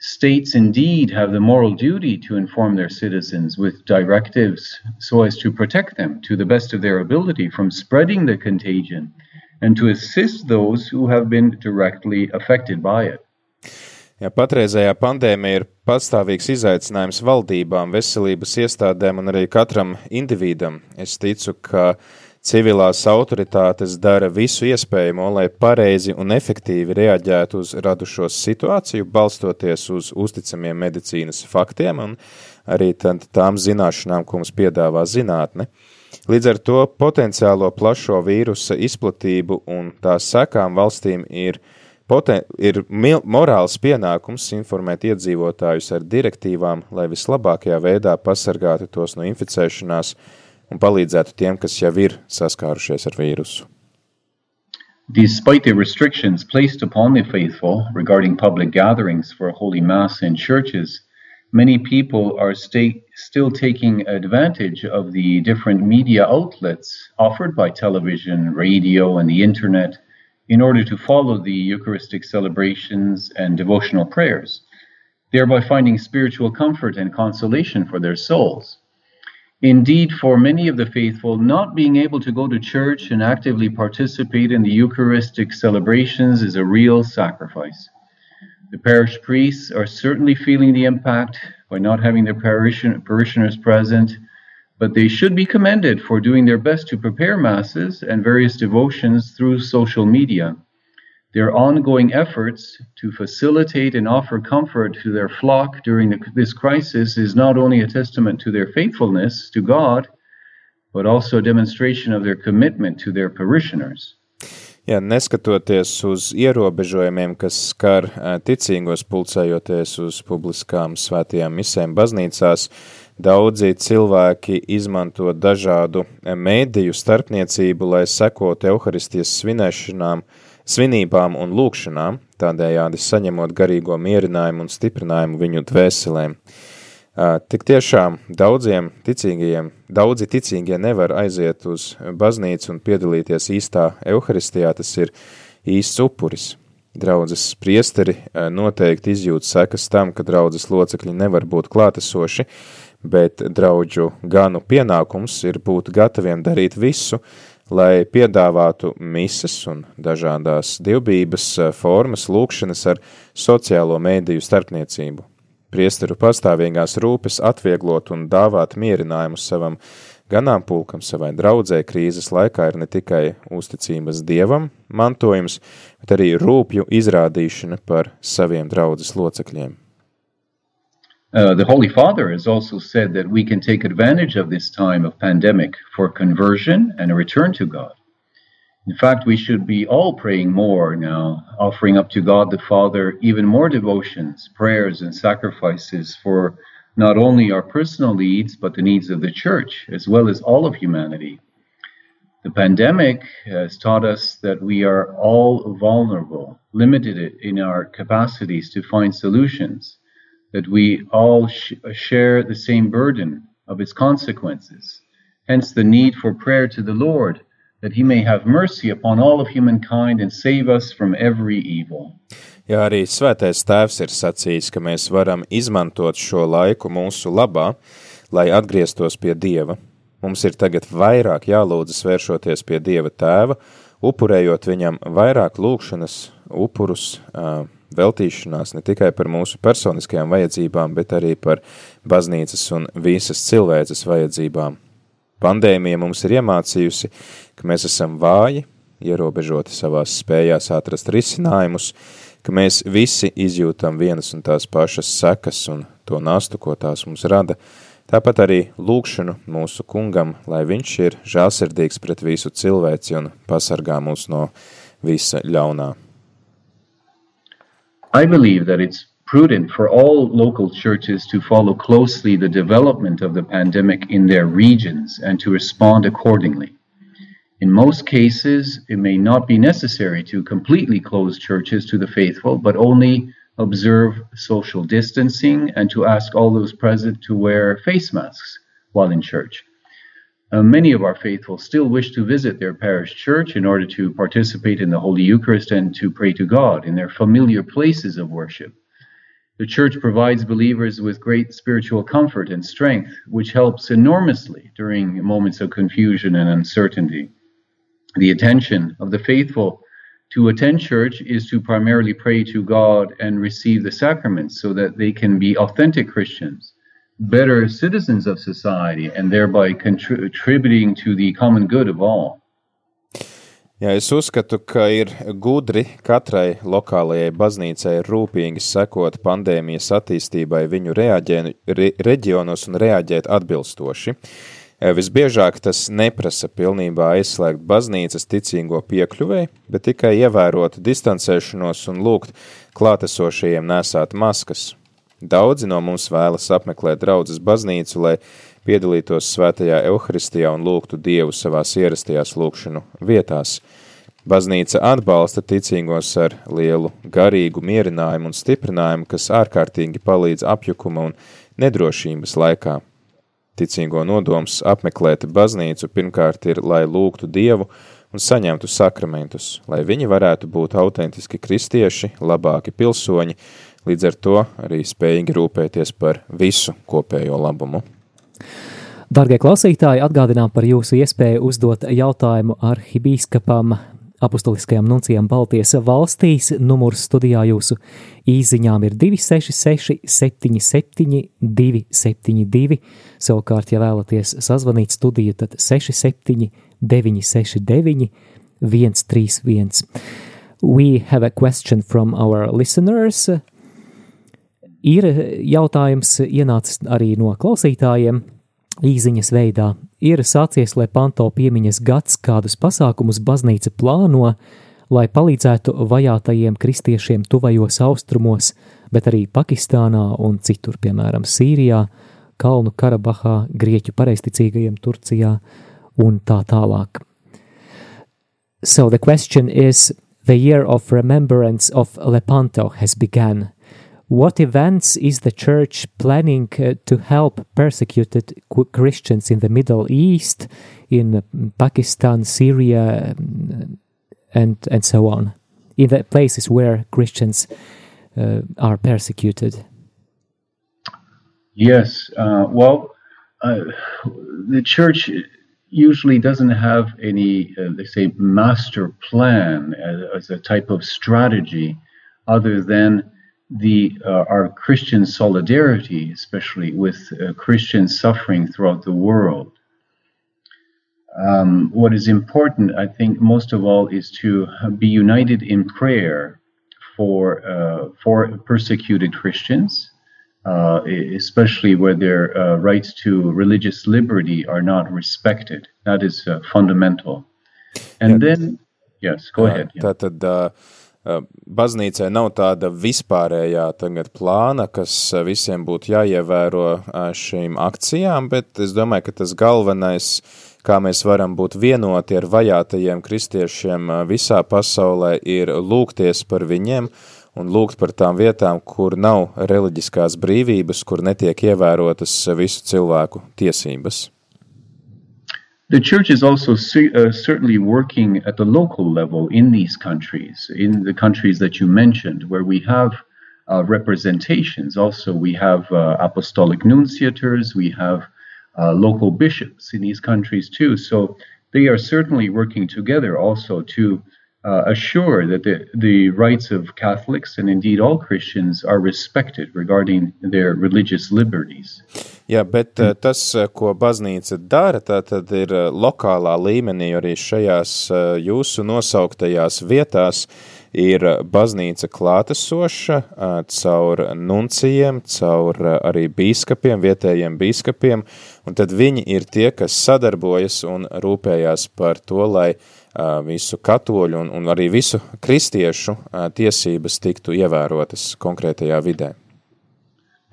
states indeed have the moral duty to inform their citizens with directives so as to protect them to the best of their ability from spreading the contagion and to assist those who have been directly affected by it. Ja patreizējā pandēmija ir pastāvīgs izaicinājums valdībām, veselības iestādēm un arī katram individam. Es ticu, ka civilās autoritātes dara visu iespējamo, lai pareizi un efektīvi reaģētu uz radušos situāciju, balstoties uz uzticamiem medicīnas faktiem un arī tām zināšanām, ko mums piedāvā zinātne. Līdz ar to potenciālo plašo vīrusa izplatību un tās sekām valstīm ir, poten, ir morāls pienākums informēt iedzīvotājus ar direktīvām, lai vislabākajā veidā pasargātu tos no inficēšanās un palīdzētu tiem, kas jau ir saskārušies ar vīrusu. Despite the restrictions placed upon the faithful regarding public gatherings for Holy Mass in churches, many people are still taking advantage of the different media outlets offered by television, radio, and the internet in order to follow the Eucharistic celebrations and devotional prayers, thereby finding spiritual comfort and consolation for their souls. Indeed, for many of the faithful, not being able to go to church and actively participate in the Eucharistic celebrations is a real sacrifice. The parish priests are certainly feeling the impact by not having their parishioners present, but they should be commended for doing their best to prepare masses and various devotions through social media. Their ongoing efforts to facilitate and offer comfort to their flock during the, this crisis is not only a testament to their faithfulness to God, but also a demonstration of their commitment to their parishioners. Jā, neskatoties uz ierobežojumiem, kas skar ticīgos pulcējoties uz publiskām svētajām misēm baznīcās, daudzi cilvēki izmanto dažādu mēdīju starpniecību, lai sekotu Euharistijas svinēšanām, svinībām un lūkšanām, tādējādi saņemot garīgo mierinājumu un stiprinājumu viņu dvēselēm. Tik tiešām daudziem ticīgajiem, daudzi ticīgie nevar aiziet uz baznīcu un piedalīties īstā evaharistijā, tas ir īsts upuris. Draudzes priesteri noteikti izjūt sekas tam, ka draudzes locekļi nevar būt klātesoši, bet draudžu ganu pienākums ir būt gataviem darīt visu, lai piedāvātu mises un dažādās dievbības formas lūkšanas ar sociālo mēdīju starpniecību priesteru pastāvīgās rūpes atvieglot un dāvāt mierinājumu savam ganāmpulkam, savai draudzē krīzes laikā ir ne tikai uzticības dievam mantojums, bet arī rūpju izrādīšana par saviem draudzes locekļiem. Uh, the Holy Father has also said that we can take advantage of this time of pandemic for conversion and a return to God. In fact, we should be all praying more now, offering up to God the Father even more devotions, prayers, and sacrifices for not only our personal needs, but the needs of the church, as well as all of humanity. The pandemic has taught us that we are all vulnerable, limited in our capacities to find solutions, that we all sh- share the same burden of its consequences. Hence, the need for prayer to the Lord that he may have mercy upon all of humankind and save us from every evil. Jā, arī svētais tēvs ir sacījis, ka mēs varam izmantot šo laiku mūsu labā, lai atgrieztos pie Dieva. Mums ir tagad vairāk jālūdzas vēršoties pie Dieva tēva, upurējot viņam vairāk lūkšanas, upurus, veltīšanās ne tikai par mūsu personiskajām vajadzībām, bet arī par baznīcas un visas cilvēces vajadzībām. Pandēmija mums ir iemācījusi, ka mēs esam vāji, ierobežoti savās spējās atrast risinājumus, ka mēs visi izjūtam vienas un tās pašas sekas un to nastu, ko tās mums rada, tāpat arī lūkšanu mūsu kungam, lai viņš ir žāsirdīgs pret visu cilvēci un pasargā mūs no visa ļaunā. I believe that it's prudent for all local churches to follow closely the development of the pandemic in their regions and to respond accordingly. In most cases, it may not be necessary to completely close churches to the faithful, but only observe social distancing and to ask all those present to wear face masks while in church. Uh, many of our faithful still wish to visit their parish church in order to participate in the Holy Eucharist and to pray to God in their familiar places of worship. The church provides believers with great spiritual comfort and strength, which helps enormously during moments of confusion and uncertainty. The attention of the faithful to attend church is to primarily pray to God and receive the sacraments so that they can be authentic Christians, better citizens of society, and thereby contributing to the common good of all. Jā, es uzskatu, ka ir gudri katrai lokālajai baznīcai rūpīgi sekot pandēmijas attīstībai viņu reaģē, re, reģionos un reaģēt atbilstoši. Visbiežāk tas neprasa pilnībā aizslēgt baznīcas ticīgo piekļuvēju, bet tikai ievērot distancēšanos un lūgt klātesošajiem nesāt maskas. Daudzi no mums vēlas apmeklēt draudzes baznīcu, lai piedalītos svētajā evaharistijā un lūgtu Dievu savās ierastajās lūkšanu vietās. Baznīca atbalsta ticīgos ar lielu garīgu mierinājumu un stiprinājumu, kas ārkārtīgi palīdz apjukuma un nedrošības laikā. Ticīgo nodoms apmeklēt baznīcu pirmkārt ir, lai lūgtu Dievu un saņemtu sakramentus, lai viņi varētu būt autentiski kristieši, labāki pilsoņi, līdz ar to arī spējīgi rūpēties par visu kopējo labumu. Dargie klausītāji, atgādinām par jūsu iespēju uzdot jautājumu arhibīskapam apustuliskajam nuncijam Baltijas valstīs. Numurs studijā jūsu īziņām ir 266 77 272. Savukārt, ja vēlaties sazvanīt studiju, tad 67 969 131. We have a question from our listeners. Ir jautājums ienācis arī no klausītājiem īziņas veidā. Ir sācies, lai panto piemiņas gads, kādus pasākumus baznīca plāno lai palīdzētu vajātajiem kristiešiem tuvajos austrumos, bet arī Pakistānā un citur, piemēram, Sīrijā, Kalnu Karabahā, Grieķu pareisticīgajiem Turcijā un tā tālāk. So the question is, the year of remembrance of Lepanto has begun. What events is the church planning uh, to help persecuted Christians in the Middle East, in Pakistan, Syria, um, and and so on, in the places where Christians uh, are persecuted? Yes, uh, well, uh, the church usually doesn't have any, uh, they say, master plan as, as, a type of strategy, other than the uh, our Christian solidarity, especially with uh, Christian suffering throughout the world. Um, what is important, I think, most of all, is to be united in prayer for uh, for persecuted Christians, uh, especially where their uh, rights to religious liberty are not respected. That is uh, fundamental. And then, yes, go ahead. Yeah. Uh, uh, baznīcai nav tāda vispārējā tagad plāna, kas visiem būtu jāievēro šīm akcijām, bet es domāju, ka tas galvenais kā mēs varam būt vienoti ar vajātajiem kristiešiem visā pasaulē, ir lūgties par viņiem un lūgt par tām vietām, kur nav reliģiskās brīvības, kur netiek ievērotas visu cilvēku tiesības. The church is also uh, certainly working at the local level in these countries, in the countries that you mentioned, where we have uh, representations. Also, we have uh, apostolic nunciators, we have uh, local bishops in these countries too. So they are certainly working together also to uh, assure that the, the rights of Catholics and indeed all Christians are respected regarding their religious liberties. Jā, bet uh, tas, uh, ko baznīca dara, tā tad ir uh, lokālā līmenī arī šajās jūsu nosauktajās vietās, ir baznīca klātesoša caur nuncijiem, caur arī bīskapiem, vietējiem bīskapiem, un tad viņi ir tie, kas sadarbojas un rūpējās par to, lai visu katoļu un, un arī visu kristiešu tiesības tiktu ievērotas konkrētajā vidē.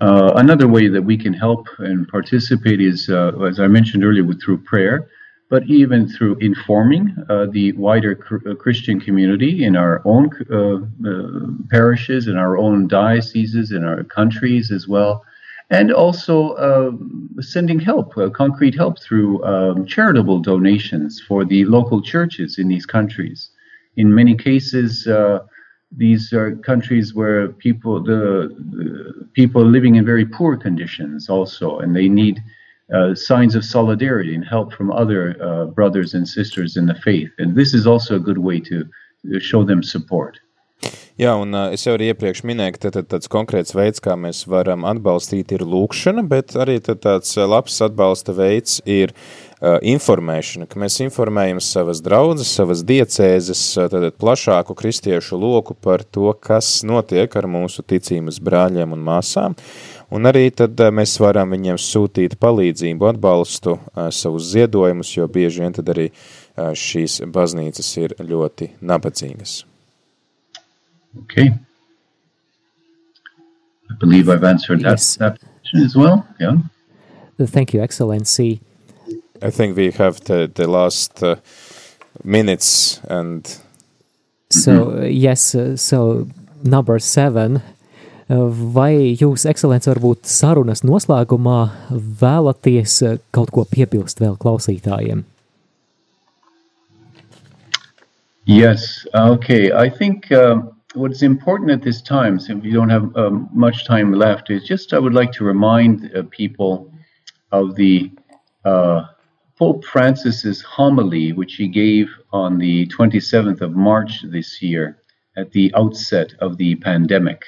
Uh, another way that we can help and participate is, uh, as I mentioned earlier, with, through prayer. but even through informing uh, the wider uh, Christian community in our own uh, uh, parishes, in our own dioceses, in our countries as well, and also uh, sending help, uh, concrete help through um, charitable donations for the local churches in these countries. In many cases, these are countries where people the, the people are living in very poor conditions also, and they need uh, signs of solidarity and help from other uh, brothers and sisters in the faith. And this is also a good way to show them support. Jā, un uh, es jau arī iepriekš minēju, ka tad, tāds konkrēts veids, kā mēs varam atbalstīt, ir lūkšana, bet arī tāds labs atbalsta veids ir uh, informēšana, ka mēs informējam savas draudzes, savas diecēzes, uh, tad plašāku kristiešu loku par to, kas notiek ar mūsu ticības brāļiem un māsām. Un arī tad mēs varam viņiem sūtīt palīdzību, atbalstu, savus ziedojumus, jo bieži vien tad arī šīs baznīcas ir ļoti nabadzīgas. Okay. I believe I've answered that, yes. that question as well. Yeah. Thank you, Excellency. I think we have the, the last uh, minutes and. So, mm -hmm. yes, uh, so number seven Vai jūs, ekscelents, varbūt sarunas noslēgumā vēlaties eh, kaut ko piebilst vēl klausītājiem? Yes, okay. I think um, what's important at this time, since we don't have um, much time left, is just I would like to remind uh, people of the uh, Pope Francis's homily, which he gave on the 27th of March this year at the outset of the pandemic.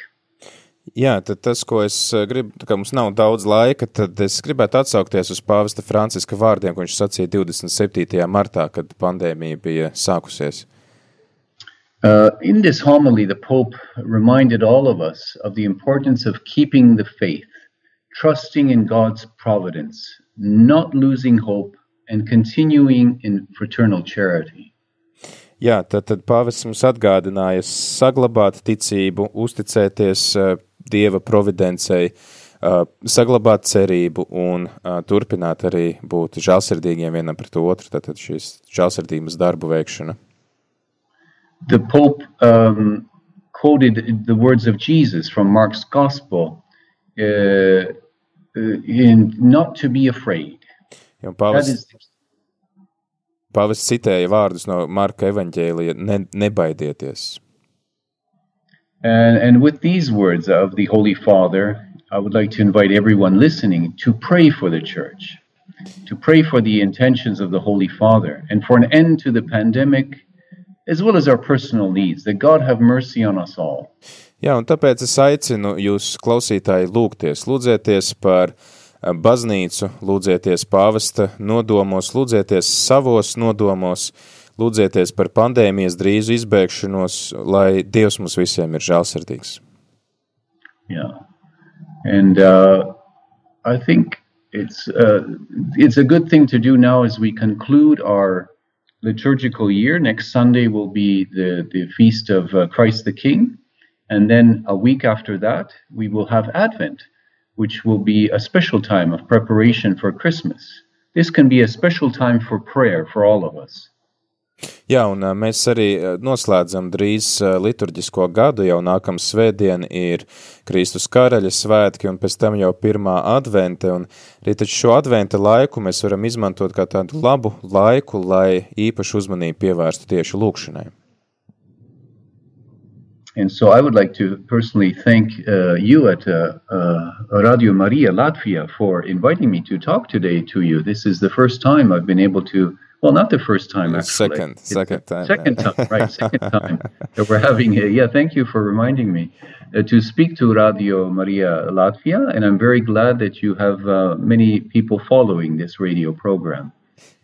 Jā, tad tas, ko es eh, gribu, ka mums nav daudz laika, tad es gribētu atsaukties uz pāvesta Franciska vārdiem, ko viņš sacīja 27. martā, kad pandēmija bija sākusies. Uh, in this homily, the Pope reminded all of us of the importance of keeping the faith, trusting in God's providence, not losing hope, and continuing in fraternal charity. Jā, tad, tad pāvests mums atgādināja saglabāt ticību, uzticēties uh, Dieva providencei, uh, saglabāt cerību un uh, turpināt arī būt žēlsirdīgiem vienam pret otru, tātad šīs žēlsirdības darbu veikšana. The Pope um, quoted the words of Jesus from Mark's Gospel uh, in not to be afraid. Ja pāvests citēja vārdus no Marka evaņģēlija, ne, nebaidieties. And, and with these words of the Holy Father, I would like to invite everyone listening to pray for the church, to pray for the intentions of the Holy Father, and for an end to the pandemic, as well as our personal needs, that God have mercy on us all. Jā, un tāpēc es aicinu jūs, klausītāji, lūgties, lūdzieties par eh, baznīcu, lūdzieties pāvesta nodomos, lūdzieties savos nodomos, Lūdzieties par pandēmijas drīzu izbēgšanos, lai Dievs mums visiem ir žēlsirdīgs. Yeah. And uh, I think it's uh, it's a good thing to do now as we conclude our liturgical year. Next Sunday will be the, the feast of uh, Christ the King. And then a week after that, we will have Advent, which will be a special time of preparation for Christmas. This can be a special time for prayer for all of us. Jā, un mēs arī noslēdzam drīz liturģisko gadu, jau nākamā svētdiena ir Kristus karaļa svētki, un pēc tam jau pirmā advente, un arī šo adventa laiku mēs varam izmantot kā tādu labu laiku, lai īpašu uzmanību pievērstu tieši lūkšanai. And so I would like to personally thank uh, you at uh, uh, Radio Maria Latvia for inviting me to talk today to you. This is the first time I've been able to Well, not the first time, actually. Second, second time. Second time, right? Second time that we're having. A, yeah, thank you for reminding me uh, to speak to Radio Maria Latvia, and I'm very glad that you have uh, many people following this radio program.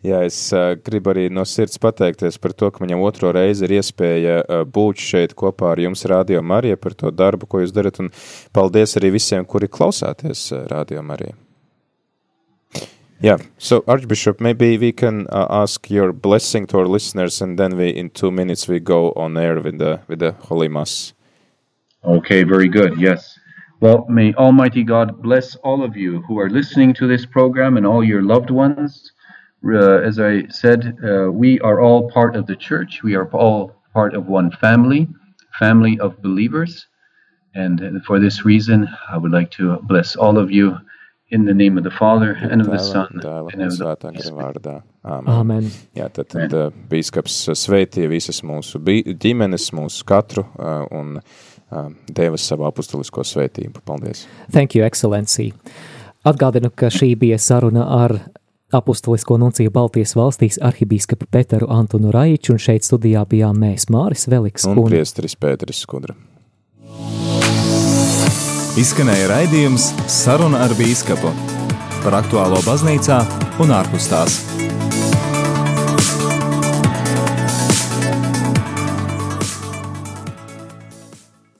Jā, es uh, gribu arī no sirds pateikties par to, ka viņam otro reizi ir iespēja uh, būt šeit kopā ar jums, Radio Marija, par to darbu, ko jūs darat, un paldies arī visiem, kuri klausāties uh, Radio Marija. Yeah. So, Archbishop, maybe we can uh, ask your blessing to our listeners, and then we, in two minutes, we go on air with the with the Holy Mass. Okay. Very good. Yes. Well, may Almighty God bless all of you who are listening to this program and all your loved ones. Uh, as I said, uh, we are all part of the church. We are all part of one family, family of believers. And for this reason, I would like to bless all of you In the name of the Father, and of the Son, Dēla, and of the Holy vārdā. Amen. Amen. Jā, tad, tad uh, bīskaps sveitie visas mūsu ģimenes, mūsu katru uh, un uh, deva savu apustulisko svētību. Paldies. Thank you, Excellency. Atgādinu, ka šī bija saruna ar apustulisko nunciju Baltijas valstīs arhibīskapu Peteru Antonu Raiču, un šeit studijā bijām mēs Māris Veliks un, un priesteris Pēteris Skudra. Izskanēja raidījums Saruna ar Bīskapu par aktuālo baznīcā un ārpus tās.